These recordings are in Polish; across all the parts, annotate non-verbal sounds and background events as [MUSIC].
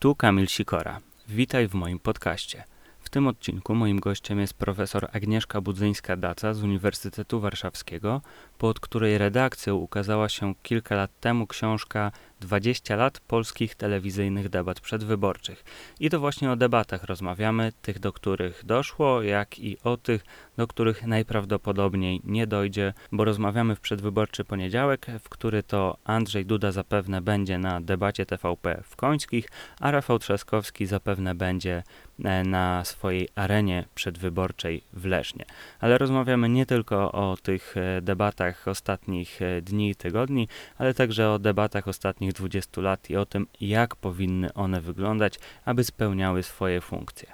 Tu Kamil Sikora. Witaj w moim podcaście. W tym odcinku moim gościem jest profesor Agnieszka Budzyńska-Daca z Uniwersytetu Warszawskiego, pod której redakcją ukazała się kilka lat temu książka 20 lat polskich telewizyjnych debat przedwyborczych. I to właśnie o debatach rozmawiamy, tych do których doszło, jak i o tych, do których najprawdopodobniej nie dojdzie, bo rozmawiamy w przedwyborczy poniedziałek, w który to Andrzej Duda zapewne będzie na debacie TVP w Końskich, a Rafał Trzaskowski zapewne będzie e, na swojej arenie przedwyborczej w Lesznie. Ale rozmawiamy nie tylko o tych e, debatach ostatnich e, dni i tygodni, ale także o debatach ostatnich ostatnich 20 lat i o tym, jak powinny one wyglądać, aby spełniały swoje funkcje.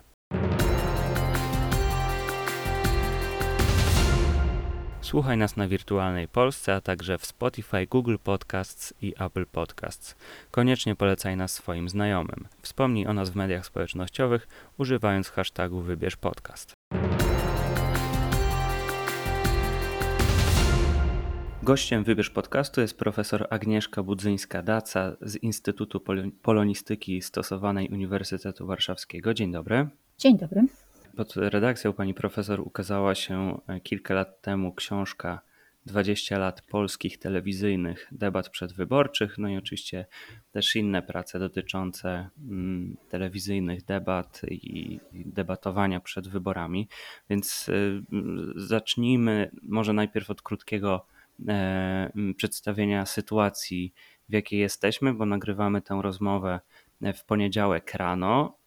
Słuchaj nas na Wirtualnej Polsce, a także w Spotify, Google Podcasts i Apple Podcasts. Koniecznie polecaj nas swoim znajomym. Wspomnij o nas w mediach społecznościowych, używając hashtagu Wybierz Podcast. Gościem Wybierz Podcastu jest profesor Agnieszka Budzyńska-Daca z Instytutu Polonistyki Stosowanej Uniwersytetu Warszawskiego. Dzień dobry. Dzień dobry. Pod redakcją pani profesor ukazała się e, kilka lat temu książka 20 lat polskich telewizyjnych debat przedwyborczych, no i oczywiście też inne prace dotyczące mm, telewizyjnych debat i debatowania przed wyborami. Więc y, zacznijmy może najpierw od krótkiego E, przedstawienia sytuacji, w jakiej jesteśmy, bo nagrywamy tę rozmowę e, w poniedziałek rano,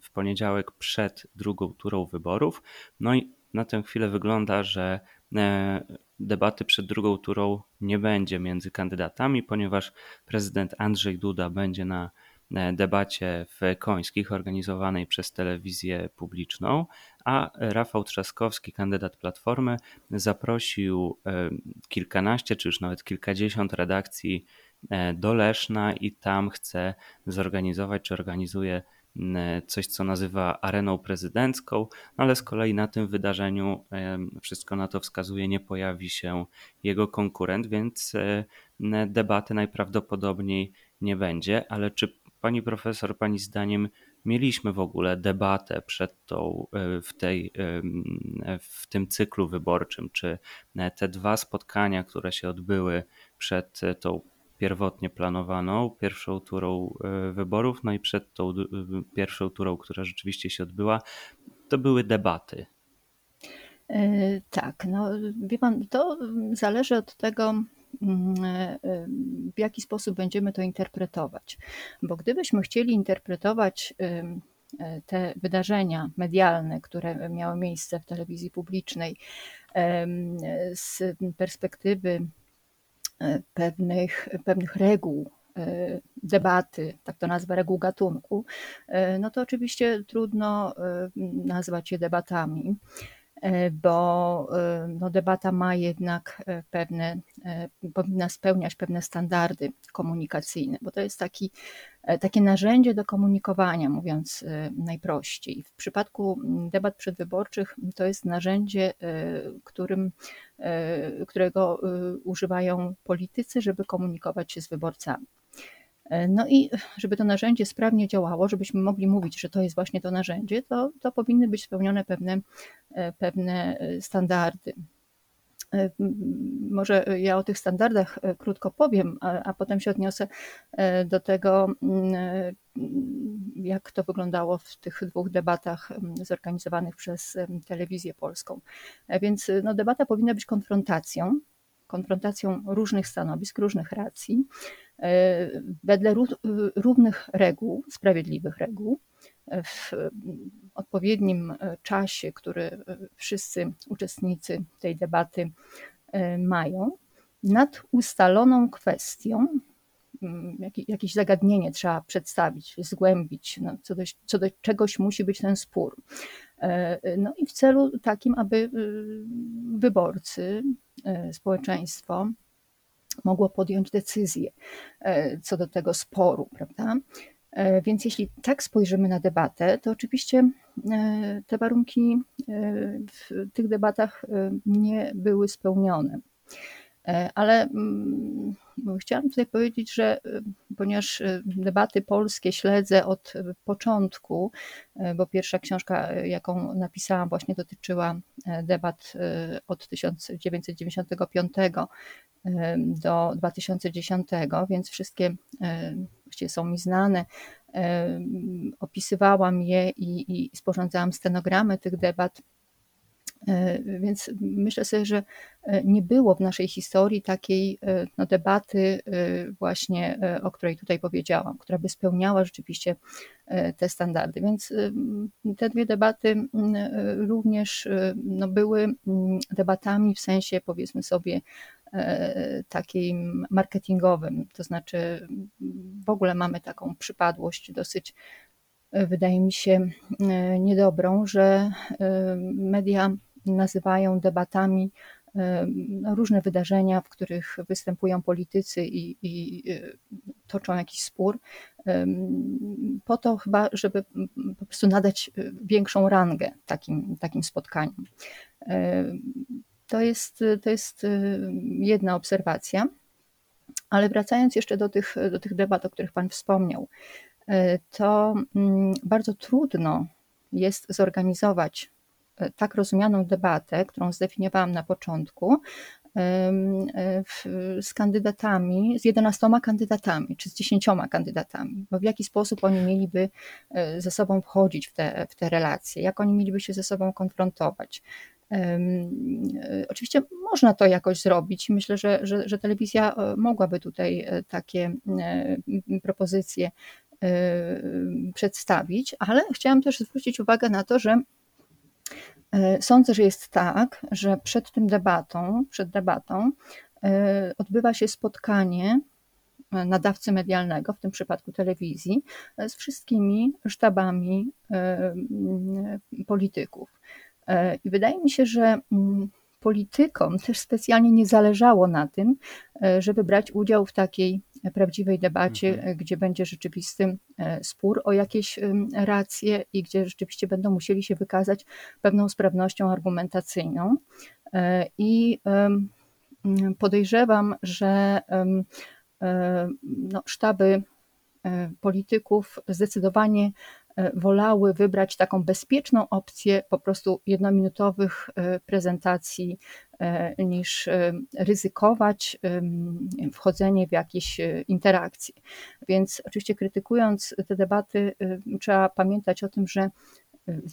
w poniedziałek przed drugą turą wyborów. No i na tę chwilę wygląda, że e, debaty przed drugą turą nie będzie między kandydatami, ponieważ prezydent Andrzej Duda będzie na E, debacie w Końskich organizowanej przez telewizję publiczną, a Rafał Trzaskowski, kandydat Platformy, zaprosił e, kilkanaście czy już nawet kilkadziesiąt redakcji e, do Leszna i tam chce zorganizować czy organizuje coś, co nazywa areną prezydencką, no ale z kolei na tym wydarzeniu wszystko na to wskazuje, nie pojawi się jego konkurent, więc debaty najprawdopodobniej nie będzie, ale czy Pani profesor, Pani zdaniem mieliśmy w ogóle debatę przed tą, e, w, tej, w tym cyklu wyborczym? Czy te dwa spotkania, które się odbyły przed tą pierwotnie planowaną pierwszą turą e, wyborów, no i przed tą pierwszą turą, która rzeczywiście się odbyła, to były debaty? E, tak, no wie pan, to zależy od tego, e, w jaki sposób będziemy to interpretować. Bo gdybyśmy chcieli interpretować e, te wydarzenia medialne, które miały miejsce w telewizji publicznej z perspektywy e, pewnych, pewnych reguł debaty, tak to nazwę, reguł gatunku, no to oczywiście trudno nazwać je debatami. E, bo e, no, debata ma jednak e, pewne, powinna spełniać pewne standardy komunikacyjne, bo to jest taki, takie narzędzie do komunikowania, mówiąc najprościej. W przypadku debat przedwyborczych to jest narzędzie, którym, którego używają politycy, żeby komunikować się z wyborcami. E, no i żeby to narzędzie sprawnie działało, żebyśmy mogli mówić, że to jest właśnie to narzędzie, to, to powinny być spełnione pewne, e, pewne e, standardy. Może ja o tych standardach krótko powiem, a, a, potem się odniosę do tego, jak to wyglądało w tych dwóch debatach zorganizowanych przez telewizję polską. Więc no, debata powinna być konfrontacją, konfrontacją różnych stanowisk, różnych racji, e, wedle równych reguł, sprawiedliwych reguł, w odpowiednim czasie, który wszyscy uczestnicy tej debaty e, mają, nad ustaloną kwestią, mm, jakieś zagadnienie trzeba przedstawić, zgłębić, no, co, do, co do czegoś musi być ten spór. E, no i w celu takim, aby y, wyborcy, e, społeczeństwo mogło podjąć decyzję e, co do tego sporu, prawda? Więc jeśli tak spojrzymy na debatę, to oczywiście te warunki w tych debatach nie były spełnione. Ale mm, chciałam tutaj powiedzieć, że ponieważ debaty polskie śledzę od początku, bo pierwsza książka, jaką napisałam, właśnie dotyczyła debat od 1995 do 2010, więc wszystkie są mi znane. Opisywałam je i, i sporządzałam stenogramy tych debat. Więc myślę sobie, że nie było w naszej historii takiej no, debaty, właśnie o której tutaj powiedziałam, która by spełniała rzeczywiście te standardy. Więc te dwie debaty również no, były debatami w sensie, powiedzmy sobie, takim marketingowym. To znaczy, w ogóle mamy taką przypadłość dosyć, wydaje mi się, niedobrą, że media nazywają debatami różne wydarzenia, w których występują politycy i, i toczą jakiś spór, po to chyba, żeby po prostu nadać większą rangę takim, takim spotkaniom. To jest, to jest jedna obserwacja. Ale wracając jeszcze do tych, do tych debat, o których Pan wspomniał, to mm, bardzo trudno jest zorganizować tak rozumianą debatę, którą zdefiniowałam na początku, z kandydatami, z 11 kandydatami, czy z 10 kandydatami, bo w jaki sposób oni mieliby ze sobą wchodzić w te, w te relacje, jak oni mieliby się ze sobą konfrontować. Oczywiście można to jakoś zrobić. Myślę, że, że, że telewizja mogłaby tutaj takie propozycje przedstawić, ale chciałam też zwrócić uwagę na to, że Sądzę, że jest tak, że przed tym debatą, przed debatą odbywa się spotkanie nadawcy medialnego, w tym przypadku telewizji, z wszystkimi sztabami polityków. I wydaje mi się, że mm, politykom też specjalnie nie zależało na tym, żeby brać udział w takiej prawdziwej debacie, mhm. gdzie będzie rzeczywisty e, spór o jakieś racje i gdzie rzeczywiście będą musieli się wykazać pewną sprawnością argumentacyjną. E, I podejrzewam, że e, no, sztaby polityków zdecydowanie wolały wybrać taką bezpieczną opcję po prostu jednominutowych prezentacji E, niż e, ryzykować wchodzenie w jakieś e, interakcje. Więc oczywiście krytykując te debaty, trzeba pamiętać o tym, że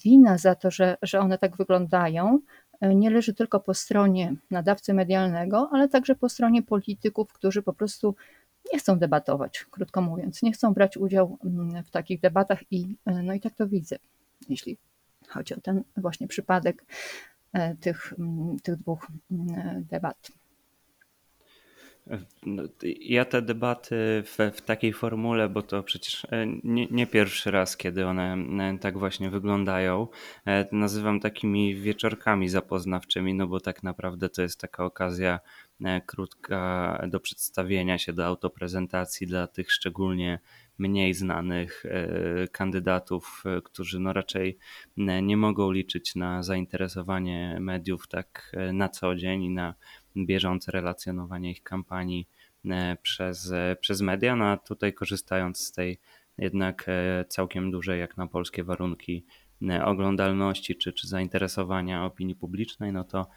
wina za to, że, że one tak wyglądają, nie leży tylko po stronie nadawcy medialnego, ale także po stronie polityków, którzy po prostu nie chcą debatować, krótko mówiąc, nie chcą brać udziału w takich debatach i no i tak to widzę, jeśli chodzi o ten właśnie przypadek E, tych, tych dwóch debat. No, ja te debaty w, w, takiej formule, bo to przecież e, nie, nie, pierwszy raz, kiedy one e, tak właśnie wyglądają, nazywam takimi wieczorkami zapoznawczymi, no bo tak naprawdę to jest taka okazja krótka do przedstawienia się, do autoprezentacji dla tych szczególnie mniej znanych e, kandydatów, e, którzy no raczej e, nie mogą liczyć na zainteresowanie mediów tak na co dzień i na bieżące relacjonowanie ich kampanii przez, przez media. No a tutaj korzystając z tej jednak całkiem dużej jak na polskie warunki oglądalności czy, czy zainteresowania opinii publicznej, no to,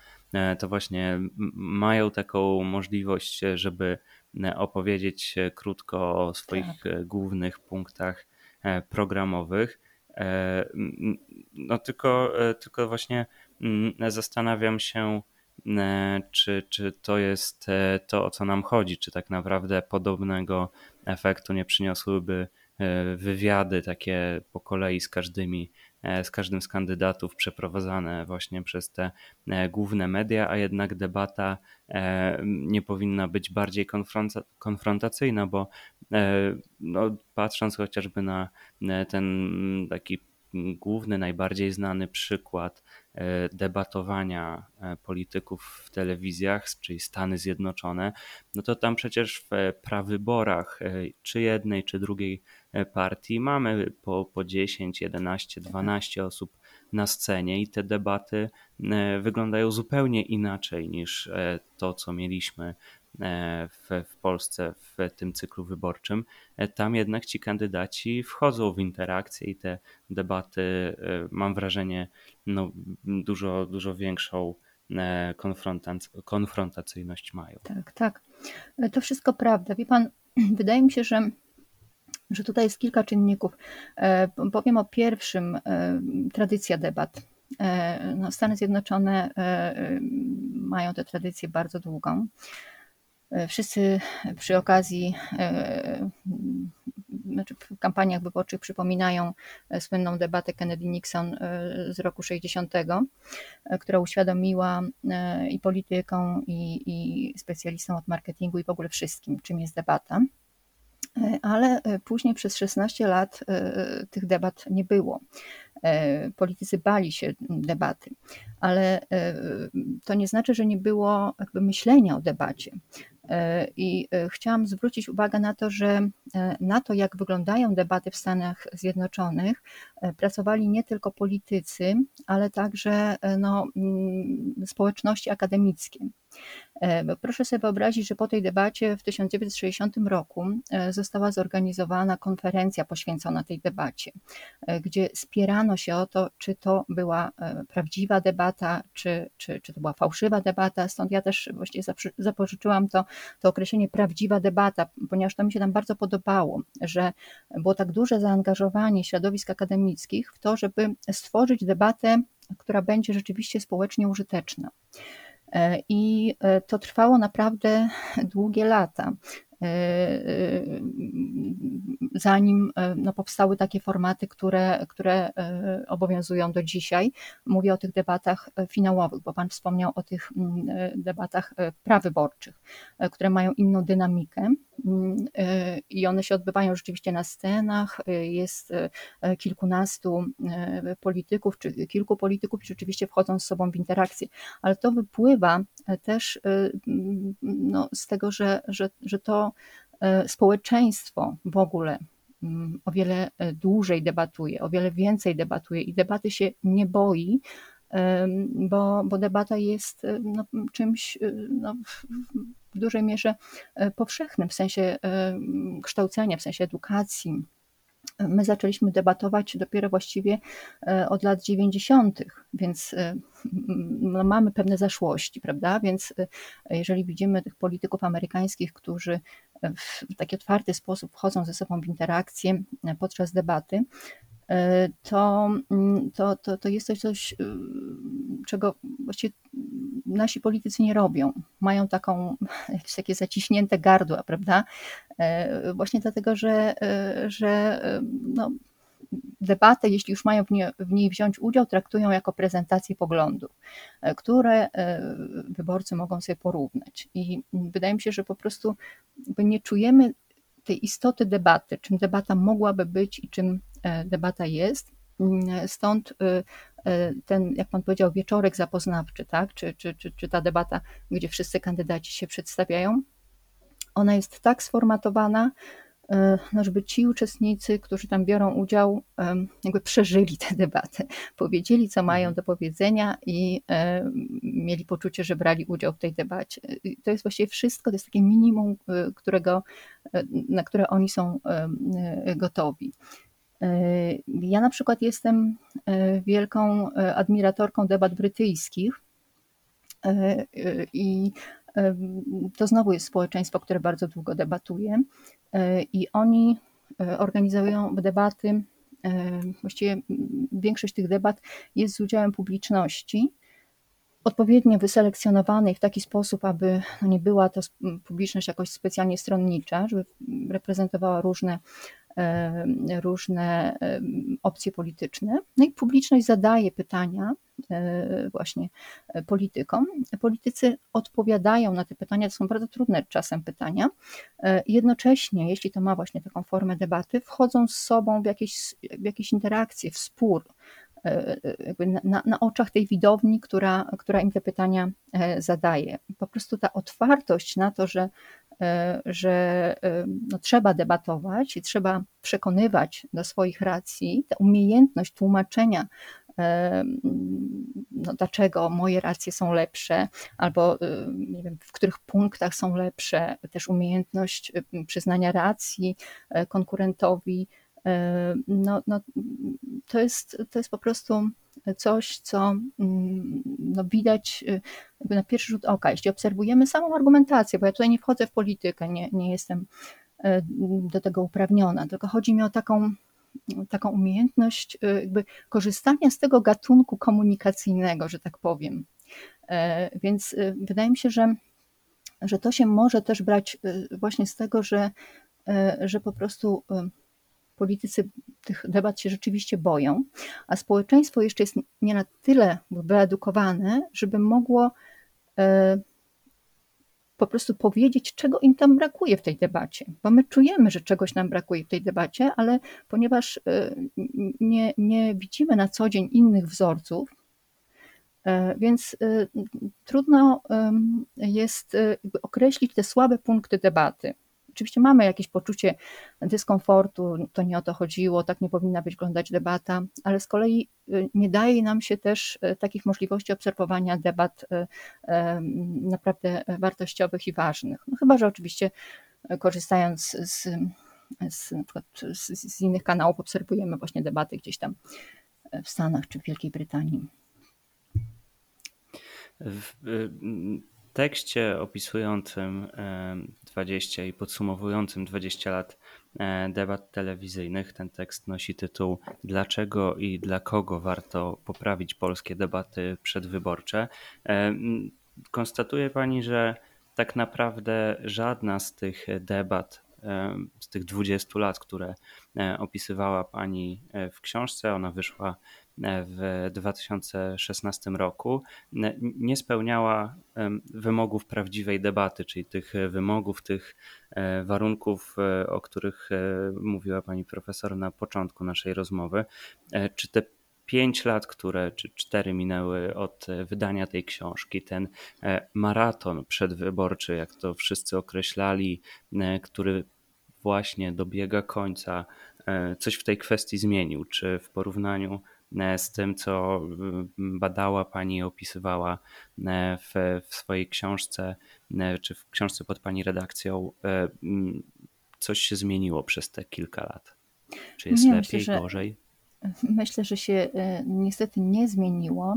to właśnie mają taką możliwość, żeby opowiedzieć krótko o swoich tak. E, głównych punktach e, programowych. No tylko, tylko właśnie zastanawiam się, czy, czy to jest to, o co nam chodzi, czy tak naprawdę podobnego efektu nie przyniosłyby wywiady takie po kolei z każdymi E, z każdym z kandydatów przeprowadzane właśnie przez te e, główne media, a jednak debata e, nie powinna być bardziej konfrontacyjna, bo no, patrząc chociażby na ten taki główny, najbardziej znany przykład debatowania polityków w telewizjach, czyli Stany Zjednoczone, no to tam przecież w prawyborach czy jednej, czy drugiej E, partii mamy po, po 10, 11, 12 osób na scenie i te debaty e, wyglądają zupełnie inaczej niż e, to, co mieliśmy w, w Polsce w tym cyklu wyborczym, tam jednak ci kandydaci wchodzą w interakcje i te debaty, mam wrażenie, no, dużo, dużo większą konfrontacyjność mają. Tak, tak. To wszystko prawda. Wie pan, [CLEARS THROAT] wydaje mi się, że że tutaj jest kilka czynników. Powiem o pierwszym, tradycja debat. No, Stany Zjednoczone mają tę tradycję bardzo długą. Wszyscy przy okazji, znaczy w kampaniach wyborczych przypominają słynną debatę Kennedy-Nixon z roku 60, która uświadomiła i politykom, i, i specjalistom od marketingu, i w ogóle wszystkim, czym jest debata. Ale później przez 16 lat tych debat nie było. Politycy bali się debaty, ale to nie znaczy, że nie było jakby myślenia o debacie. I chciałam zwrócić uwagę na to, że na to, jak wyglądają debaty w Stanach Zjednoczonych, pracowali nie tylko politycy, ale także no, społeczności akademickie. Proszę sobie wyobrazić, że po tej debacie w 1960 roku została zorganizowana konferencja poświęcona tej debacie, gdzie spierano się o to, czy to była prawdziwa debata, czy, czy, czy to była fałszywa debata. Stąd ja też właściwie zapożyczyłam to, to określenie prawdziwa debata, ponieważ to mi się tam bardzo podobało, że było tak duże zaangażowanie środowisk akademickich w to, żeby stworzyć debatę, która będzie rzeczywiście społecznie użyteczna. I to trwało naprawdę długie lata. Zanim no, powstały takie formaty, które, które obowiązują do dzisiaj. Mówię o tych debatach finałowych, bo Pan wspomniał o tych debatach prawyborczych, które mają inną dynamikę i one się odbywają rzeczywiście na scenach. Jest kilkunastu polityków, czy kilku polityków, rzeczywiście wchodzą z sobą w interakcję, ale to wypływa też no, z tego, że, że, że to społeczeństwo w ogóle o wiele dłużej debatuje, o wiele więcej debatuje i debaty się nie boi, bo, bo debata jest no, czymś no, w dużej mierze powszechnym w sensie kształcenia, w sensie edukacji. My zaczęliśmy debatować dopiero właściwie od lat 90., więc no, mamy pewne zaszłości, prawda? Więc jeżeli widzimy tych polityków amerykańskich, którzy w taki otwarty sposób wchodzą ze sobą w interakcję podczas debaty, to, to, to, to jest coś, coś, czego właściwie nasi politycy nie robią. Mają taką, [LAUGHS] jakieś takie zaciśnięte gardła, prawda? Właśnie dlatego, że, że no, debatę, jeśli już mają w, nie, w niej wziąć udział, traktują jako prezentację poglądów, które wyborcy mogą sobie porównać. I wydaje mi się, że po prostu nie czujemy tej istoty debaty, czym debata mogłaby być i czym debata jest. Stąd ten, jak pan powiedział, wieczorek zapoznawczy, tak? czy, czy, czy, czy ta debata, gdzie wszyscy kandydaci się przedstawiają, ona jest tak sformatowana, no żeby ci uczestnicy, którzy tam biorą udział, jakby przeżyli tę debatę, powiedzieli, co mają do powiedzenia i mieli poczucie, że brali udział w tej debacie. To jest właściwie wszystko, to jest takie minimum, którego, na które oni są gotowi. Ja na przykład jestem wielką admiratorką debat brytyjskich i to znowu jest społeczeństwo, które bardzo długo debatuje i oni organizują debaty. Właściwie większość tych debat jest z udziałem publiczności, odpowiednio wyselekcjonowanej w taki sposób, aby no nie była to publiczność jakoś specjalnie stronnicza, żeby reprezentowała różne różne opcje polityczne. No i publiczność zadaje pytania właśnie politykom. Politycy odpowiadają na te pytania, to są bardzo trudne czasem pytania. Jednocześnie, jeśli to ma właśnie taką formę debaty, wchodzą z sobą w jakieś, w jakieś interakcje, w spór, na, na, oczach tej widowni, która, która im te pytania zadaje. Po prostu ta otwartość na to, że E, że e, no, trzeba debatować i trzeba przekonywać do swoich racji, ta umiejętność tłumaczenia no, dlaczego moje racje są lepsze, albo nie wiem, w których punktach są lepsze, też umiejętność przyznania racji konkurentowi. No, no, to, jest, to jest po prostu coś, co mm, no, widać na pierwszy rzut oka. Jeśli obserwujemy samą argumentację, bo ja tutaj nie wchodzę w politykę, nie, nie jestem do tego uprawniona, tylko chodzi mi o taką taką umiejętność y, jakby korzystania z tego gatunku komunikacyjnego, że tak powiem. E, więc y, wydaje mi się, że, że to się może też brać y, właśnie z tego, że, że po prostu politycy tych debat się rzeczywiście boją, a społeczeństwo jeszcze jest nie na tyle wyedukowane, żeby mogło po prostu powiedzieć, czego im tam brakuje w tej debacie, bo my czujemy, że czegoś nam brakuje w tej debacie, ale ponieważ y, nie, nie widzimy na co dzień innych wzorców, y, więc y, trudno jest określić te słabe punkty debaty. Oczywiście mamy jakieś poczucie dyskomfortu, to nie o to chodziło, tak nie powinna być wyglądać debata, ale z kolei y, nie daje nam się też y, takich możliwości obserwowania debat y, naprawdę wartościowych i ważnych. No chyba, że oczywiście korzystając z, z, z, z innych kanałów obserwujemy właśnie debaty gdzieś tam w Stanach czy w Wielkiej Brytanii. W tekście opisującym 20 i podsumowującym 20 lat e, debat telewizyjnych. Ten tekst nosi tytuł Dlaczego i dla kogo warto poprawić polskie debaty przedwyborcze. E, konstatuje Pani, że tak naprawdę żadna z tych debat, e, z tych 20 lat, które opisywała Pani w książce, ona wyszła w 2016 roku nie spełniała wymogów prawdziwej debaty, czyli tych wymogów, tych e, warunków, e, o których e, mówiła pani profesor na początku naszej rozmowy. Czy te pięć lat, które, czy cztery minęły od wydania tej książki, ten maraton przedwyborczy, jak to wszyscy określali, który właśnie dobiega końca, coś w tej kwestii zmienił? Czy w porównaniu z tym, co badała Pani, opisywała e, w, w swojej książce, e, czy w książce pod Pani redakcją, coś się zmieniło przez te kilka lat? Czy jest nie, lepiej, myślę, że, gorzej? Myślę, że się niestety nie zmieniło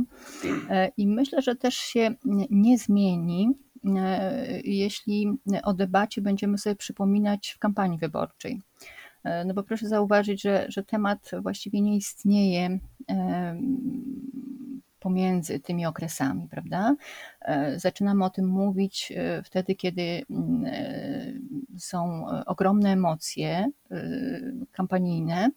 i myślę, że też się nie zmieni, jeśli o debacie będziemy sobie przypominać w kampanii wyborczej. E, no bo proszę zauważyć, że, że temat właściwie nie istnieje pomiędzy tymi okresami, prawda? E, zaczynamy o tym mówić e, wtedy, kiedy mm, są ogromne emocje kampanijne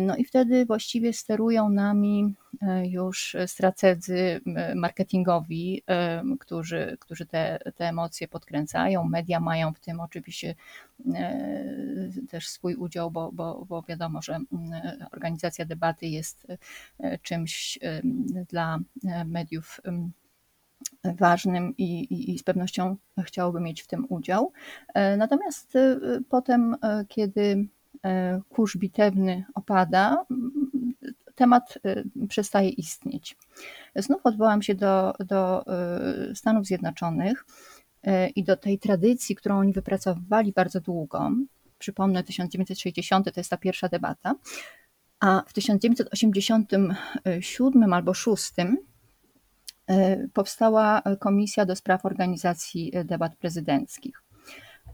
no i wtedy właściwie sterują nami e, już strategzy marketingowi, e, którzy, którzy te, te emocje podkręcają. Media mają w tym oczywiście też swój udział, bo, bo, bo wiadomo, że organizacja debaty jest czymś dla mediów ważnym i, i, i, z pewnością chciałoby mieć w tym udział. Natomiast potem, kiedy E, kurz bitewny opada, temat e, przestaje istnieć. Znów odwołam się do, do e, Stanów Zjednoczonych i do tej tradycji, którą oni wypracowywali bardzo długo. Przypomnę, 1960 to jest ta pierwsza debata, a w 1987 albo 6 powstała Komisja do Spraw Organizacji Debat Prezydenckich.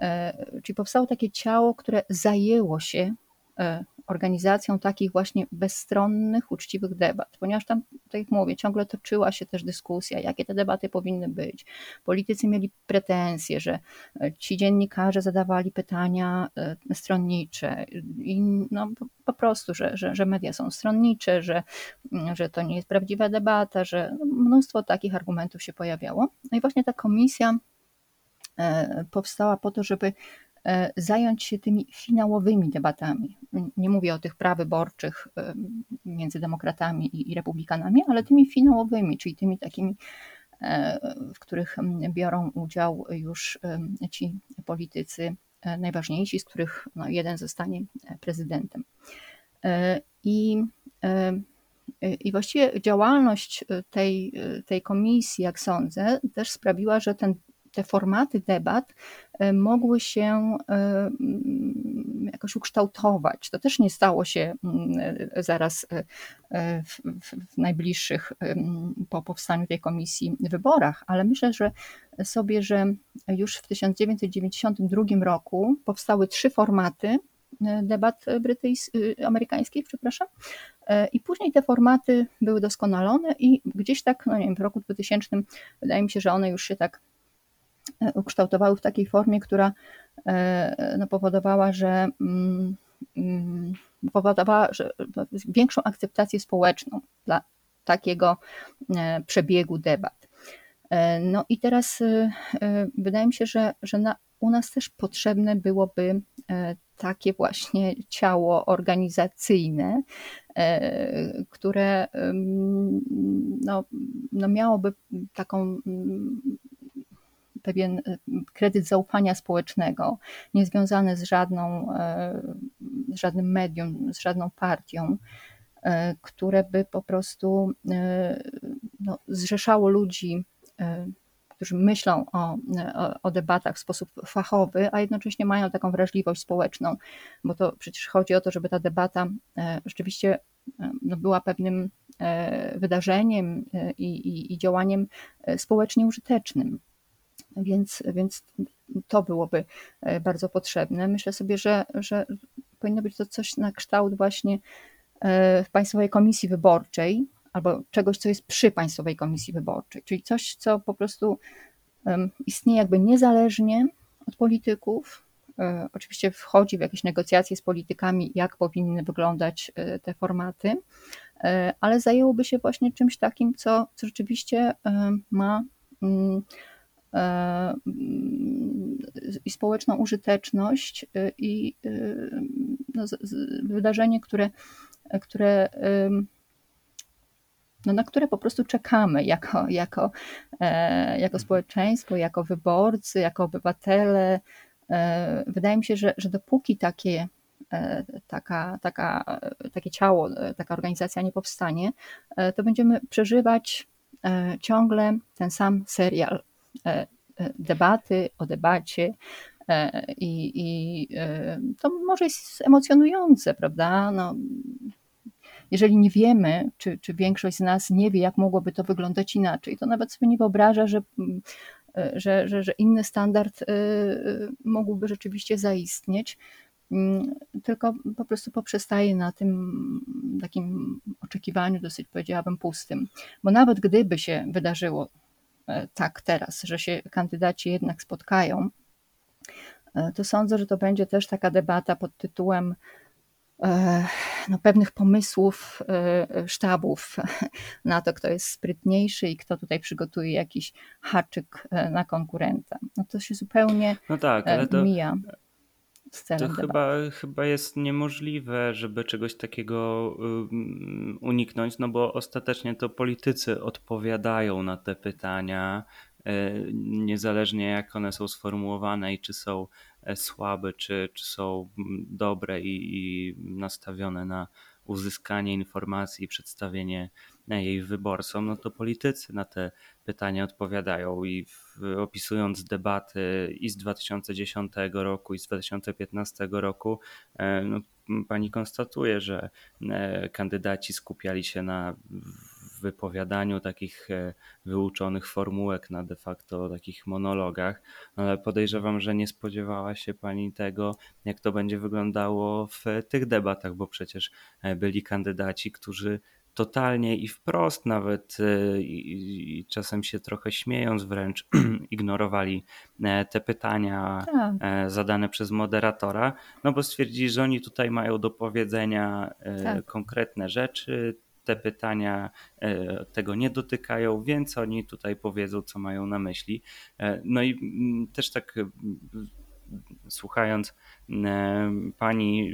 E, czyli powstało takie ciało, które zajęło się e, organizacją takich właśnie bezstronnych, uczciwych debat, ponieważ tam, tak jak mówię, ciągle toczyła się też dyskusja, jakie te debaty powinny być. Politycy mieli pretensje, że e, ci dziennikarze zadawali pytania stronnicze i no, po prostu, że, że, że media są stronnicze, że, że to nie jest prawdziwa debata, że mnóstwo takich argumentów się pojawiało. No i właśnie ta komisja powstała po to, żeby e, zająć się tymi finałowymi debatami. Nie mówię o tych prawyborczych e, między demokratami i republikanami, ale tymi finałowymi, czyli tymi takimi, w których biorą udział już ci politycy najważniejsi, z których no, jeden zostanie prezydentem. I I właściwie działalność tej, tej komisji, jak sądzę, też sprawiła, że ten, te formaty debat mogły się jakoś ukształtować. To też nie stało się zaraz w, w najbliższych po powstaniu tej komisji wyborach, ale myślę, że sobie, że już w 1992 roku powstały trzy formaty debat brytyjskich, amerykańskich, przepraszam. I później te formaty były doskonalone i gdzieś tak, no nie wiem, w roku 2000 wydaje mi się, że one już się tak ukształtowały w takiej formie, która no, powodowała, że mm, mm, powodowała że większą akceptację społeczną dla takiego przebiegu debat. No i teraz wydaje mi się, że, że na, u nas też potrzebne byłoby takie właśnie ciało organizacyjne, które no, no miałoby taką pewien kredyt zaufania społecznego, niezwiązany z, żadną, z żadnym medium, z żadną partią, które by po prostu no, zrzeszało ludzi którzy myślą o, o, debatach w sposób fachowy, a jednocześnie mają taką wrażliwość społeczną, bo to przecież chodzi o to, żeby ta debata rzeczywiście no, była pewnym wydarzeniem i, i, i działaniem społecznie użytecznym. Więc, więc to byłoby bardzo potrzebne. Myślę sobie, że, że powinno być to coś na kształt właśnie w Państwowej Komisji Wyborczej, albo czegoś, co jest przy Państwowej Komisji Wyborczej, czyli coś, co po prostu istnieje jakby niezależnie od polityków. E, oczywiście wchodzi w jakieś negocjacje z politykami, jak powinny wyglądać e, te formaty, e, ale zajęłoby się właśnie czymś takim, co, co rzeczywiście ma mm, i społeczną użyteczność i no, wydarzenie, które, które no, na które po prostu czekamy jako, jako, e, jako społeczeństwo, jako wyborcy, jako obywatele. E, wydaje mi się, że, że dopóki takie, e, taka, taka, takie ciało, taka organizacja nie powstanie, to będziemy przeżywać ciągle ten sam serial debaty o debacie. I, i to może jest emocjonujące, prawda? No, jeżeli nie wiemy, czy, czy większość z nas nie wie, jak mogłoby to wyglądać inaczej, to nawet sobie nie wyobraża, że, e, że, że, że inny standard e, e, mógłby rzeczywiście zaistnieć mm, tylko po prostu poprzestaje na tym takim oczekiwaniu, dosyć powiedziałabym, pustym. Bo nawet gdyby się wydarzyło tak teraz, że się kandydaci jednak spotkają, to sądzę, że to będzie też taka debata pod tytułem E, no, pewnych pomysłów e, sztabów [LAUGHS] na to, kto jest sprytniejszy i kto tutaj przygotuje jakiś haczyk e, na konkurenta. No to się zupełnie no tak, ale to, mija To chyba, chyba jest niemożliwe, żeby czegoś takiego uniknąć, no bo ostatecznie to politycy odpowiadają na te pytania, niezależnie jak one są sformułowane i czy są E, słabe, czy, czy są dobre i, i nastawione na uzyskanie informacji i przedstawienie jej wyborcom, no to politycy na te pytania odpowiadają i w, opisując debaty i z 2010 roku i z 2015 roku, e, no, pani konstatuje, że e, kandydaci skupiali się na wypowiadaniu takich e, wyuczonych formułek na de facto takich monologach, ale podejrzewam, że nie spodziewała się pani tego, jak to będzie wyglądało w tych debatach, bo przecież byli kandydaci, którzy totalnie i wprost nawet e, i, i, czasem się trochę śmiejąc wręcz [CLEARS THROAT] ignorowali te pytania tak. zadane przez moderatora, no bo stwierdzili, że oni tutaj mają do powiedzenia tak. konkretne rzeczy, te pytania e, tego nie dotykają, więc oni tutaj powiedzą, co mają na myśli. E, no i mm, też tak e, słuchając pani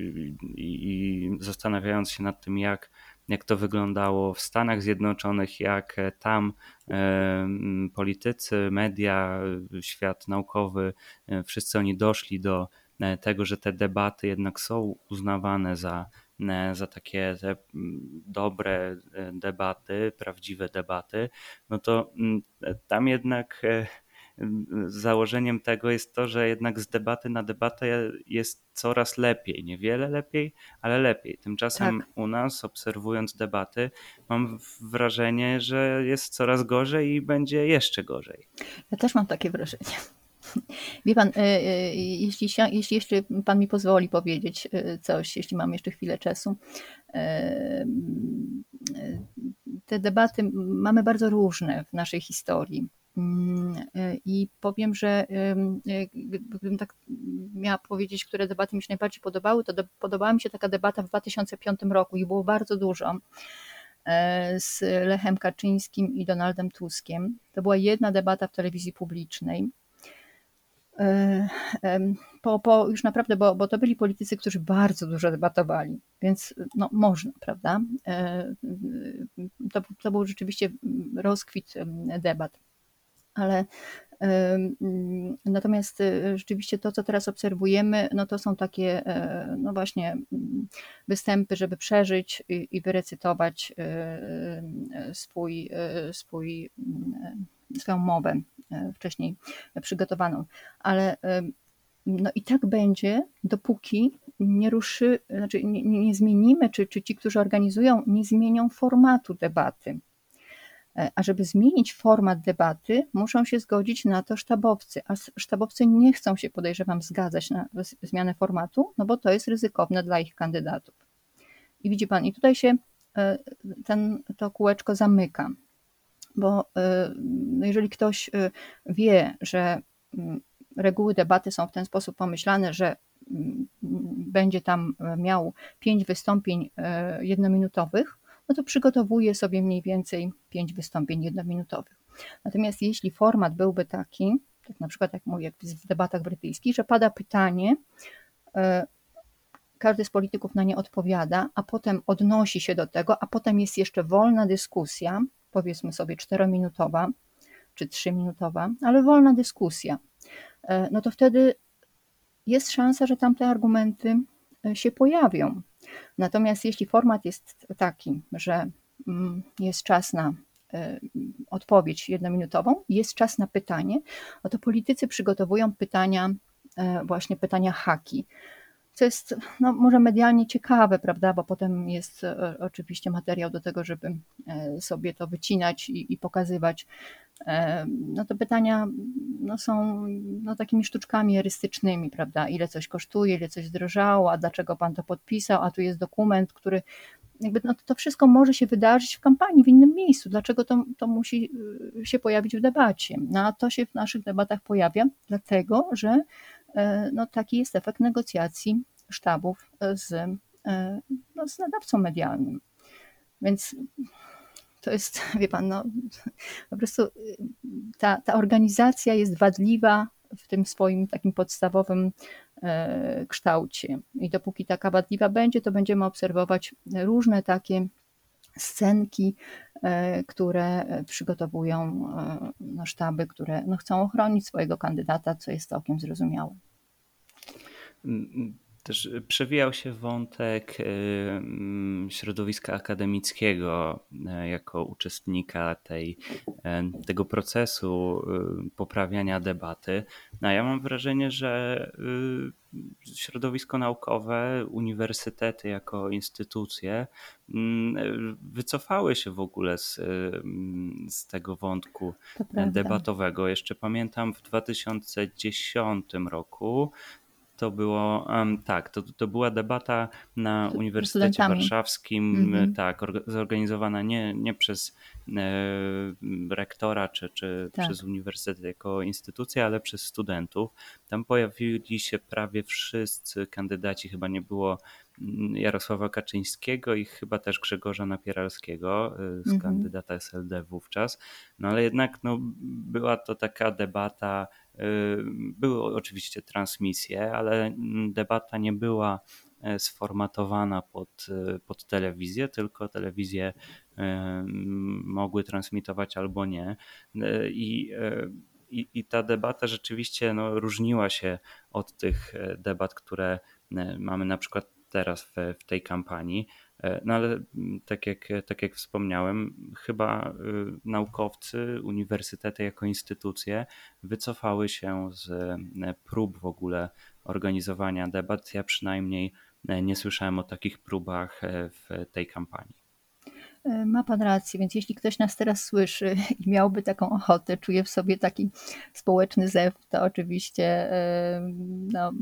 i zastanawiając się nad tym, jak, jak to wyglądało w Stanach Zjednoczonych, jak tam politycy, media, świat naukowy, wszyscy oni doszli do tego, że te debaty jednak są uznawane za za takie dobre debaty, prawdziwe debaty, no to tam jednak założeniem tego jest to, że jednak z debaty na debatę jest coraz lepiej. Niewiele lepiej, ale lepiej. Tymczasem Tak. u nas, obserwując debaty, mam wrażenie, że jest coraz gorzej i będzie jeszcze gorzej. Ja też mam takie wrażenie. Wie pan, e, e, jeśli, jeśli jeszcze pan mi pozwoli powiedzieć e, coś, jeśli mam jeszcze chwilę czasu. Te debaty mamy bardzo różne w naszej historii. Mm, I powiem, że gdybym tak miała powiedzieć, które debaty mi się najbardziej podobały, to podobała mi się taka debata w 2005 roku i było bardzo dużo z Lechem Kaczyńskim i Donaldem Tuskiem. To była jedna debata w telewizji publicznej. Po, po już naprawdę, bo, bo to byli politycy, którzy bardzo dużo debatowali, więc no, można, prawda? To, to był rzeczywiście rozkwit debat ale Natomiast y, rzeczywiście to, co teraz obserwujemy, no to są takie, e, no właśnie, mm, występy, żeby przeżyć i, wyrecytować y, y, swój, swój, mm, swoją mowę e, wcześniej przygotowaną. Ale no i tak będzie, dopóki nie ruszy, znaczy nie, nie zmienimy, czy, czy ci, którzy organizują, nie zmienią formatu debaty. E, a żeby zmienić format debaty, muszą się zgodzić na to sztabowcy, a sztabowcy nie chcą się, podejrzewam, zgadzać na zmianę formatu, no bo to jest ryzykowne dla ich kandydatów. I widzi pan, i tutaj się e, ten, to kółeczko zamyka, bo e, no jeżeli ktoś wie, że mm, reguły debaty są w ten sposób pomyślane, że mm, będzie tam miał pięć wystąpień jednominutowych, no to przygotowuję sobie mniej więcej pięć wystąpień jednominutowych. Natomiast jeśli format byłby taki, tak na przykład jak mówię w debatach brytyjskich, że pada pytanie, e, każdy z polityków na nie odpowiada, a potem odnosi się do tego, a potem jest jeszcze wolna dyskusja, powiedzmy sobie czterominutowa czy trzyminutowa, ale wolna dyskusja, e, no to wtedy jest szansa, że tamte argumenty e, się pojawią. Natomiast jeśli format jest taki, że mm, jest czas na e, odpowiedź jednominutową, jest czas na pytanie, no to politycy przygotowują pytania, e, właśnie pytania haki co jest no, może medialnie ciekawe, prawda, bo potem jest e, oczywiście materiał do tego, żeby sobie to wycinać i, i pokazywać. No to pytania no, są no, takimi sztuczkami erystycznymi, prawda, ile coś kosztuje, ile coś zdrożało, a dlaczego pan to podpisał, a tu jest dokument, który jakby no, to wszystko może się wydarzyć w kampanii, w innym miejscu. Dlaczego to, to musi y, się pojawić w debacie? No, a to się w naszych debatach pojawia, dlatego że e, no, taki jest efekt negocjacji sztabów z, e, no, z nadawcą medialnym. Więc to jest, [LAUGHS] wie pan, no, po prostu ta, ta organizacja jest wadliwa w tym swoim takim podstawowym e, kształcie. I dopóki taka wadliwa będzie, to będziemy obserwować różne takie scenki, e, które przygotowują no, sztaby, które no, chcą ochronić swojego kandydata, co jest całkiem zrozumiałe. Też przewijał się wątek y, mm, środowiska akademickiego e, jako uczestnika tej, e, tego procesu y, poprawiania debaty. No, ja mam wrażenie, że y, środowisko naukowe, uniwersytety jako instytucje mm, wycofały się w ogóle z, z tego wątku debatowego. Jeszcze pamiętam w 2010 roku to było, um, tak, to, to była debata na Uniwersytecie Warszawskim, mm -hmm. tak, zorganizowana nie, nie przez e, rektora czy, czy tak. przez uniwersytet jako instytucję, ale przez studentów. Tam pojawili się prawie wszyscy kandydaci, chyba nie było mm, Jarosława Kaczyńskiego i chyba też Grzegorza Napieralskiego e, z mm -hmm. kandydata SLD wówczas. No ale jednak no, była to taka debata były oczywiście transmisje, ale debata nie była e, sformatowana pod, e, pod telewizję, tylko telewizje e, mogły transmitować albo nie. I, i, i ta debata rzeczywiście no, różniła się od tych debat, które mamy na przykład teraz w, w tej kampanii. No ale mm, tak jak, tak jak wspomniałem, chyba naukowcy, uniwersytety jako instytucje wycofały się z prób w ogóle organizowania debat. Ja przynajmniej nie słyszałem o takich próbach w tej kampanii. E, ma pan rację, więc jeśli ktoś nas teraz słyszy i miałby taką ochotę, czuje w sobie taki społeczny zew, to oczywiście e, no,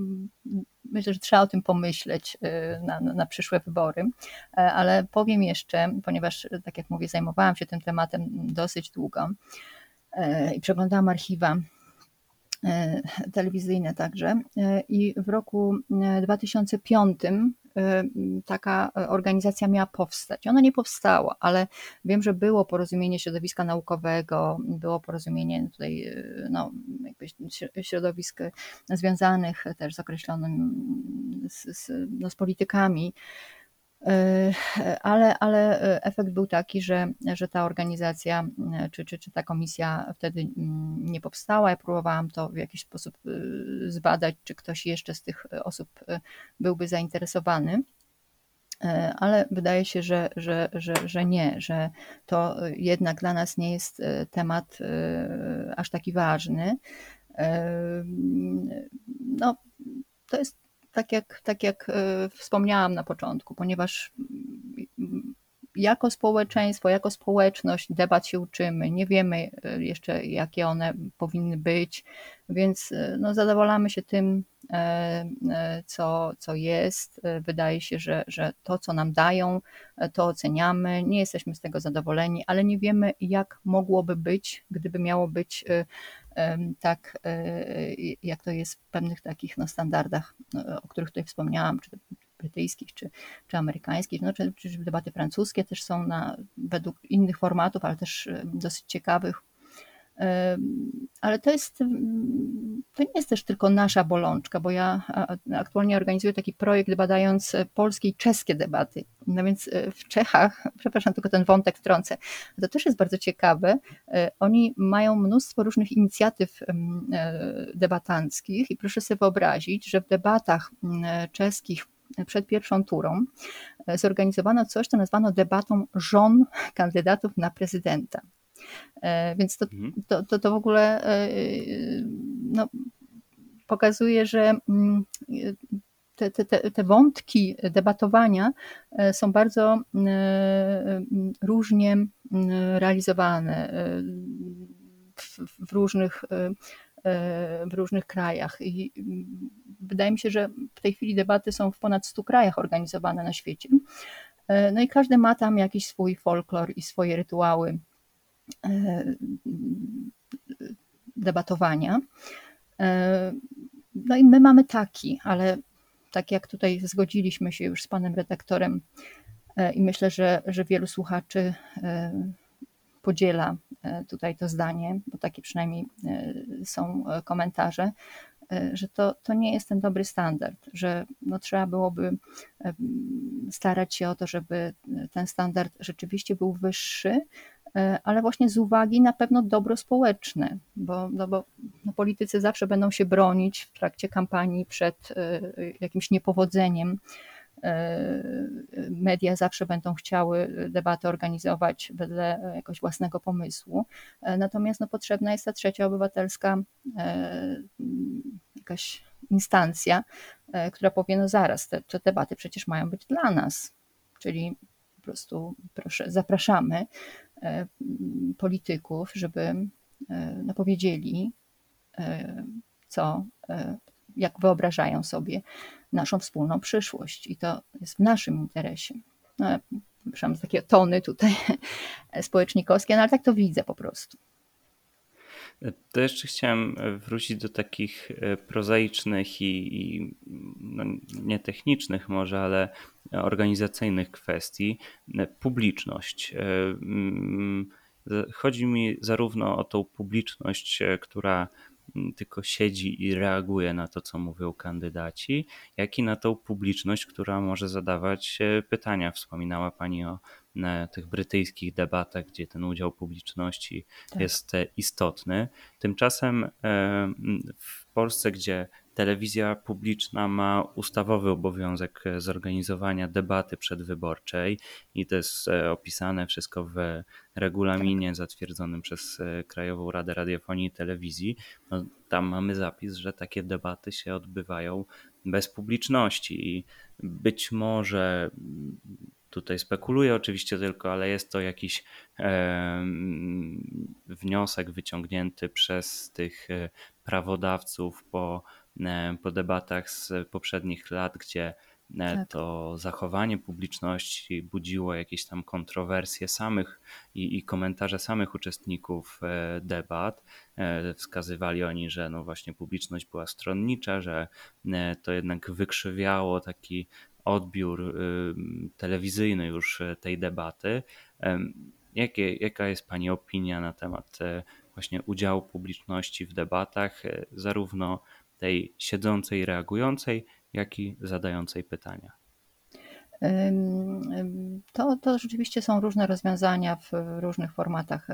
myślę, że trzeba o tym pomyśleć e, na, na przyszłe wybory. Ale powiem jeszcze, ponieważ tak jak mówię, zajmowałam się tym tematem dosyć długo i przeglądałam archiwa telewizyjne także. I w roku 2005 Y, taka organizacja miała powstać. Ona nie powstała, ale wiem, że było porozumienie środowiska naukowego, było porozumienie tutaj y, no, środowisk związanych też z określonym, z, z, no, z politykami, y, ale, ale efekt był taki, że, że ta organizacja czy, czy, czy ta komisja wtedy mm, nie powstała. Ja próbowałam to w jakiś sposób zbadać, czy ktoś jeszcze z tych osób byłby zainteresowany. Ale wydaje się, że, że, że, że nie, że to jednak dla nas nie jest temat aż taki ważny. No, to jest tak jak, tak jak wspomniałam na początku, ponieważ jako społeczeństwo, jako społeczność debat się uczymy, nie wiemy e, jeszcze, jakie one powinny być, więc e, no, zadowalamy się tym, e, co, co jest. Wydaje się, że, że to, co nam dają, to oceniamy, nie jesteśmy z tego zadowoleni, ale nie wiemy, jak mogłoby być, gdyby miało być tak, jak to jest w pewnych takich no, standardach, o których tutaj wspomniałam, czy brytyjskich czy, czy amerykańskich, no, czy, czy debaty francuskie też są na, według innych formatów, ale też dosyć ciekawych. Ale to jest, to nie jest też tylko nasza bolączka, bo ja aktualnie organizuję taki projekt badając polskie i czeskie debaty. No więc e, w Czechach, [LAUGHS] przepraszam, tylko ten wątek wtrącę, to też jest bardzo ciekawe. E, oni mają mnóstwo różnych inicjatyw e, debatanckich i proszę sobie wyobrazić, że w debatach czeskich przed pierwszą turą e, zorganizowano coś, co nazwano debatą żon kandydatów na prezydenta. E, więc to, mhm. to, to, to w ogóle e, no, pokazuje, że mm, te, te, te wątki debatowania są bardzo różnie realizowane w, w różnych w różnych krajach. I wydaje mi się, że w tej chwili debaty są w ponad 100 krajach organizowane na świecie. No i każdy ma tam jakiś swój folklor i swoje rytuały e, debatowania. E, no i my mamy taki, ale tak jak tutaj zgodziliśmy się już z panem redaktorem e, i myślę, że, że wielu słuchaczy podziela e, tutaj to zdanie, bo takie przynajmniej e, są e, komentarze, że to, to nie jest ten dobry standard, że no trzeba byłoby starać się o to, żeby ten standard rzeczywiście był wyższy, ale właśnie z uwagi na pewno dobro społeczne, bo, no bo no politycy zawsze będą się bronić w trakcie kampanii przed jakimś niepowodzeniem E, media zawsze będą chciały debaty organizować wedle jakiegoś własnego pomysłu. E, natomiast no, potrzebna jest ta trzecia obywatelska e, jakaś instancja, która powie, no zaraz, te, te debaty przecież mają być dla nas. Czyli po prostu proszę, zapraszamy polityków, żeby no, powiedzieli, co, jak wyobrażają sobie naszą wspólną przyszłość i to jest w naszym interesie. No, przepraszam, takie tony tutaj [LAUGHS] społecznikowskie, no ale tak to widzę po prostu. To jeszcze chciałem wrócić do takich e, prozaicznych i, i no, nie technicznych może, ale organizacyjnych kwestii. Publiczność. E, mm, chodzi mi zarówno o tą publiczność, e, która tylko siedzi i reaguje na to, co mówią kandydaci, jak i na tą publiczność, która może zadawać pytania. Wspominała Pani o tych brytyjskich debatach, gdzie ten udział publiczności tak. jest e, istotny. Tymczasem e, w Polsce, gdzie telewizja publiczna ma ustawowy obowiązek zorganizowania debaty przedwyborczej i to jest opisane wszystko w regulaminie zatwierdzonym przez Krajową Radę Radiofonii i Telewizji. No, tam mamy zapis, że takie debaty się odbywają bez publiczności i być może tutaj spekuluję oczywiście tylko, ale jest to jakiś wniosek wyciągnięty przez tych e, prawodawców po, e, po debatach z poprzednich lat, gdzie e, tak. to zachowanie publiczności budziło jakieś tam kontrowersje samych i, i, komentarze samych uczestników debat. Wskazywali oni, że no właśnie publiczność była stronnicza, że to jednak wykrzywiało taki odbiór telewizyjny już tej debaty. Jakie, jaka jest Pani opinia na temat e, właśnie udziału publiczności w debatach, e, zarówno tej siedzącej, reagującej, jak i zadającej pytania? To, to rzeczywiście są różne rozwiązania w różnych formatach.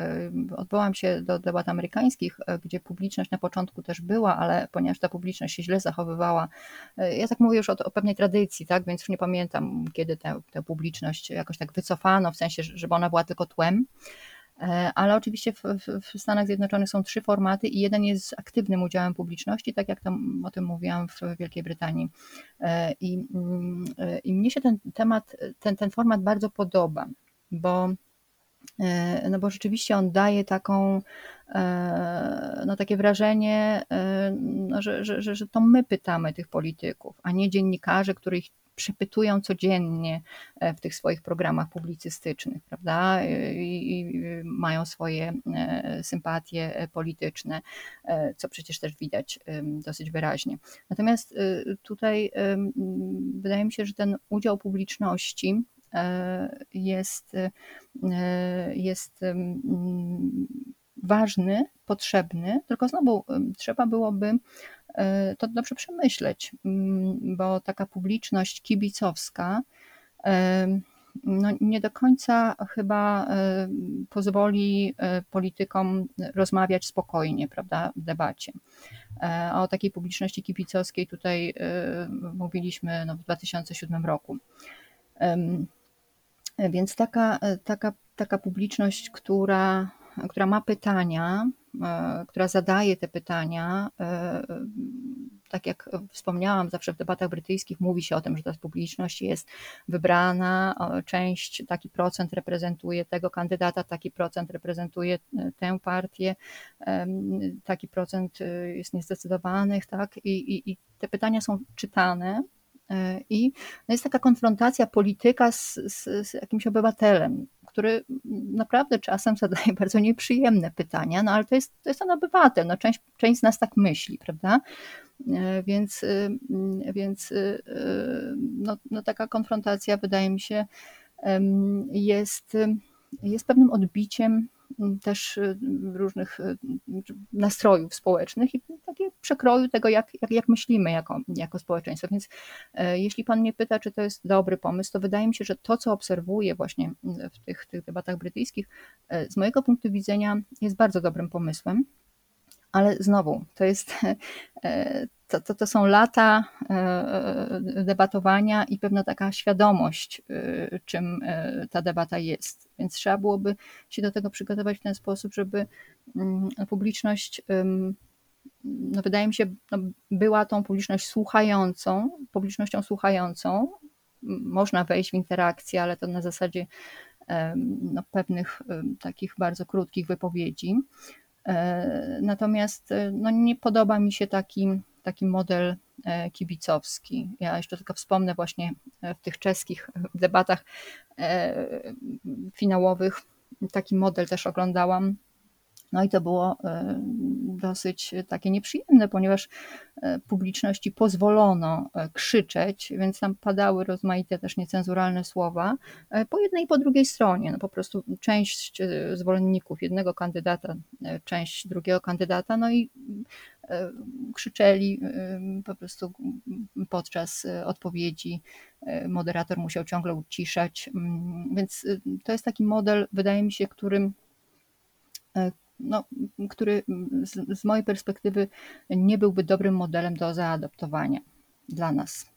Odwołam się do debat amerykańskich, e, gdzie publiczność na początku też była, ale ponieważ ta publiczność się źle zachowywała, e, ja tak mówię już o, o pewnej tradycji, tak, więc już nie pamiętam, kiedy tę, tę publiczność jakoś tak wycofano, w sensie, żeby ona była tylko tłem. E, ale oczywiście w, w, Stanach Zjednoczonych są trzy formaty i jeden jest z aktywnym udziałem publiczności, tak jak tam o tym mówiłam w Wielkiej Brytanii. E, I, mm, e, i mnie się ten temat, ten, ten format bardzo podoba, bo no bo rzeczywiście on daje taką, no takie wrażenie, no że, że, że to my pytamy tych polityków, a nie dziennikarze, których przepytują codziennie e, w tych swoich programach publicystycznych, prawda? I, i mają swoje e, sympatie polityczne, e, co przecież też widać dosyć wyraźnie. Natomiast tutaj wydaje mi się, że ten udział publiczności jest, jest ważny, potrzebny, tylko znowu trzeba byłoby to dobrze przemyśleć, mm, bo taka publiczność kibicowska e, no nie do końca chyba e, pozwoli politykom rozmawiać spokojnie, prawda, w debacie. A o takiej publiczności kibicowskiej tutaj mówiliśmy no, w 2007 roku. Więc taka, taka, taka publiczność, która, która ma pytania, która zadaje te pytania, e, tak jak wspomniałam, zawsze w debatach brytyjskich mówi się o tym, że ta publiczność jest wybrana, część, taki procent reprezentuje tego kandydata, taki procent reprezentuje e, tę partię, taki procent jest niezdecydowanych, tak? I, i, i te pytania są czytane. I no jest taka konfrontacja polityka z, z, z jakimś obywatelem który naprawdę czasem zadaje [LAUGHS] bardzo nieprzyjemne pytania, no ale to jest, to jest ten obywatel, no część, część z nas tak myśli, prawda? E, więc, e, więc e, no, no taka konfrontacja wydaje mi się jest, jest pewnym odbiciem też y, różnych y, nastrojów społecznych i takie przekroju tego, jak, jak, jak myślimy jako, jako społeczeństwo. Więc e, jeśli Pan mnie pyta, czy to jest dobry pomysł, to wydaje mi się, że to, co obserwuję właśnie w tych, tych debatach brytyjskich, z mojego punktu widzenia jest bardzo dobrym pomysłem. Ale znowu, to jest [LAUGHS] e, to, to, to są lata e, debatowania i pewna taka świadomość, e, czym ta debata jest. Więc trzeba byłoby się do tego przygotować w ten sposób, żeby mm, publiczność, no wydaje mi się, no była tą publiczność słuchającą, publicznością słuchającą. Można wejść w interakcję, ale to na zasadzie no, pewnych takich bardzo krótkich wypowiedzi. Natomiast no, nie podoba mi się taki taki model e, kibicowski. Ja jeszcze tylko wspomnę właśnie e, w tych czeskich debatach e, finałowych taki model też oglądałam. No i to było dosyć takie nieprzyjemne, ponieważ publiczności pozwolono krzyczeć, więc tam padały rozmaite też niecenzuralne słowa po jednej i po drugiej stronie. No po prostu część zwolenników jednego kandydata, część drugiego kandydata, no i E, krzyczeli e, po prostu podczas e, odpowiedzi. Moderator musiał ciągle uciszać, mm, więc to jest taki model, wydaje mi się, którym no, który z, z mojej perspektywy nie byłby dobrym modelem do zaadoptowania dla nas.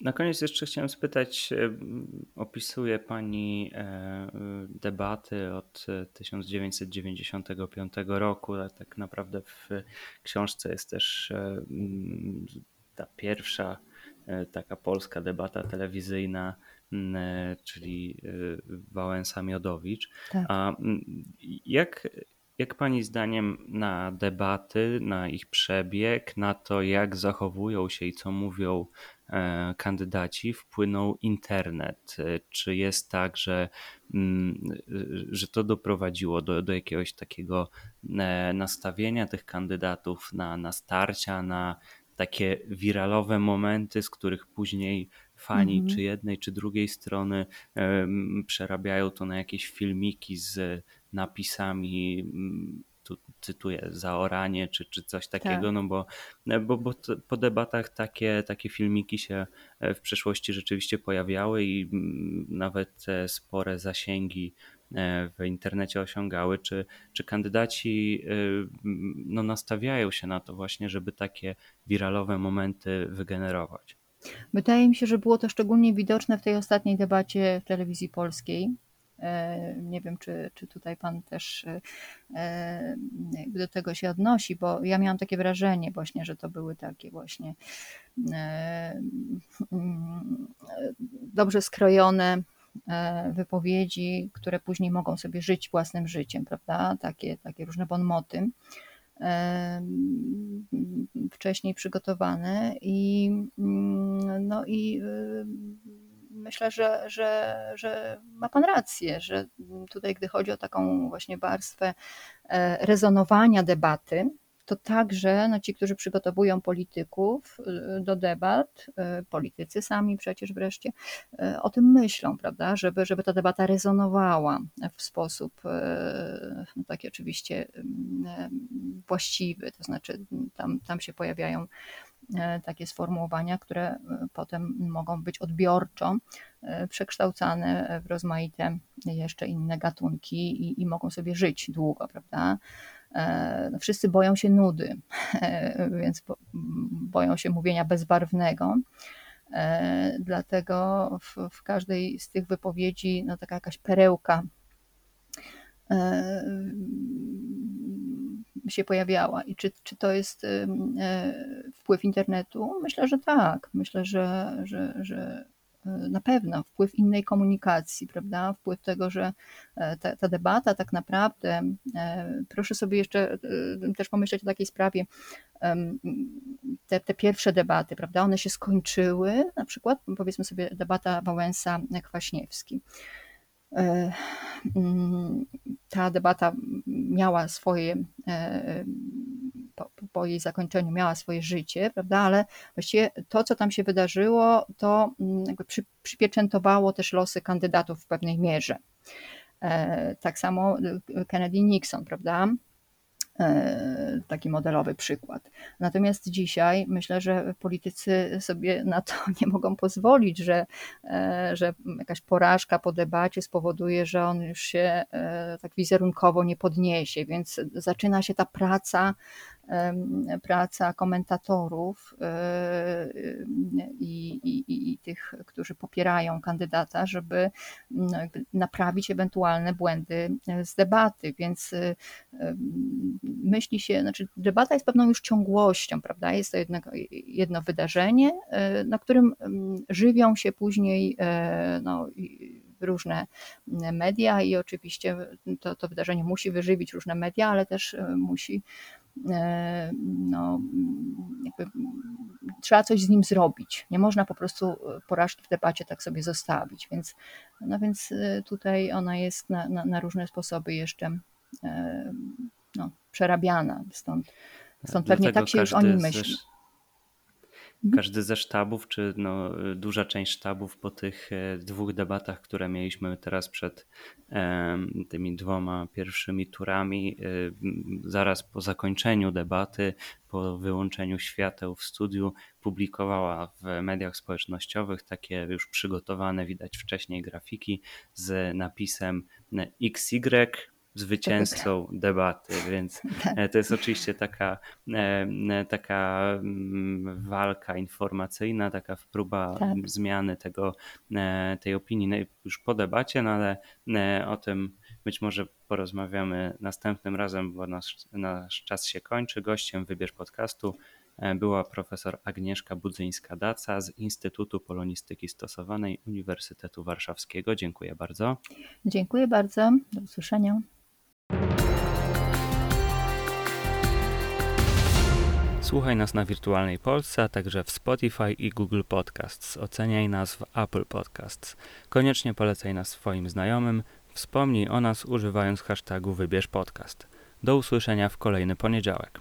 Na koniec jeszcze chciałem spytać, opisuje Pani e, debaty od 1995 roku, ale tak naprawdę w książce jest też e, ta pierwsza e, taka polska debata telewizyjna, czyli Wałęsa-Miodowicz. Tak. A jak, jak Pani zdaniem na debaty, na ich przebieg, na to jak zachowują się i co mówią E, kandydaci wpłynął internet? E, czy jest tak, że, że to doprowadziło do, do jakiegoś takiego e, nastawienia tych kandydatów na, na starcia, na takie wiralowe momenty, z których później fani mhm. czy jednej, czy drugiej strony przerabiają to na jakieś filmiki z napisami tu cytuję, zaoranie czy, czy coś takiego, tak. no bo, bo, bo po debatach takie, takie filmiki się e, w przeszłości rzeczywiście pojawiały i mm, nawet spore zasięgi e, w internecie osiągały, czy, czy kandydaci e, no, nastawiają się na to właśnie, żeby takie wiralowe momenty wygenerować? Wydaje mi się, że było to szczególnie widoczne w tej ostatniej debacie w telewizji polskiej, E, nie wiem, czy, czy tutaj Pan też e, do tego się odnosi, bo ja miałam takie wrażenie właśnie, że to były takie właśnie e, dobrze skrojone wypowiedzi, które później mogą sobie żyć własnym życiem, prawda? Takie, takie różne bonmoty wcześniej przygotowane i no i myślę, że, że, że ma Pan rację, że tutaj, gdy chodzi o taką właśnie warstwę e, rezonowania debaty, to także no, ci, którzy przygotowują polityków e, do debat, e, politycy sami przecież wreszcie, o tym myślą, prawda, żeby, żeby ta debata rezonowała w sposób no, taki oczywiście właściwy, to znaczy tam, tam się pojawiają takie sformułowania, które potem mogą być odbiorczo przekształcane w rozmaite jeszcze inne gatunki i, i mogą sobie żyć długo, prawda? No wszyscy boją się nudy, [LAUGHS] więc boją się mówienia bezbarwnego. Dlatego w, w każdej z tych wypowiedzi no, taka jakaś perełka się pojawiała i czy, czy to jest e, wpływ internetu? Myślę, że tak. Myślę, że, że, że e, na pewno wpływ innej komunikacji, prawda? Wpływ tego, że e, ta, ta, debata tak naprawdę, proszę sobie jeszcze też pomyśleć o takiej sprawie, te, te pierwsze debaty, prawda? One się skończyły, na przykład powiedzmy sobie debata Wałęsa-Kwaśniewski. E, mm, ta debata miała swoje, e, po, po, jej zakończeniu miała swoje życie, prawda, ale właściwie to, co tam się wydarzyło, to mm, jakby przy, przypieczętowało też losy kandydatów w pewnej mierze. E, tak samo Kennedy-Nixon, prawda? E, taki modelowy przykład. Natomiast dzisiaj myślę, że politycy sobie na to [LAUGHS] nie mogą pozwolić, że, e, że jakaś porażka po debacie spowoduje, że on już się e, tak wizerunkowo nie podniesie, więc zaczyna się ta praca praca komentatorów e, i, i, i tych, którzy popierają kandydata, żeby no, naprawić ewentualne błędy z debaty. Więc e, myśli się, znaczy debata jest pewną już ciągłością, prawda? Jest to jedno, jedno wydarzenie, e, na którym żywią się później no, różne media i oczywiście to, to wydarzenie musi wyżywić różne media, ale też musi E, no, jakby, trzeba coś z nim zrobić. Nie można po prostu porażki w debacie tak sobie zostawić. Więc, no więc e, tutaj ona jest na, na, na różne sposoby jeszcze e, no, przerabiana. Stąd, stąd pewnie tak się już o nim myśli. Mhm. Każdy ze sztabów, czy no, duża część sztabów po tych e, dwóch debatach, które mieliśmy teraz przed tymi dwoma pierwszymi turami, e, zaraz po zakończeniu debaty, po wyłączeniu świateł w studiu, publikowała w mediach społecznościowych takie już przygotowane, widać wcześniej grafiki z napisem XY zwycięzcą debaty, więc [LAUGHS] Tak. to jest oczywiście taka, taka mm, walka informacyjna, taka próba Tak. zmiany tego, tej opinii no już po debacie, no ale o tym być może porozmawiamy następnym razem, bo nasz, nasz czas się kończy. Gościem Wybierz Podcastu była profesor Agnieszka Budzyńska-Daca z Instytutu Polonistyki Stosowanej Uniwersytetu Warszawskiego. Dziękuję bardzo. Dziękuję bardzo. Do usłyszenia. Słuchaj nas na Wirtualnej Polsce, a także w Spotify i Google Podcasts. Oceniaj nas w Apple Podcasts. Koniecznie polecaj nas swoim znajomym. Wspomnij o nas używając hashtagu Wybierz Podcast. Do usłyszenia w kolejny poniedziałek.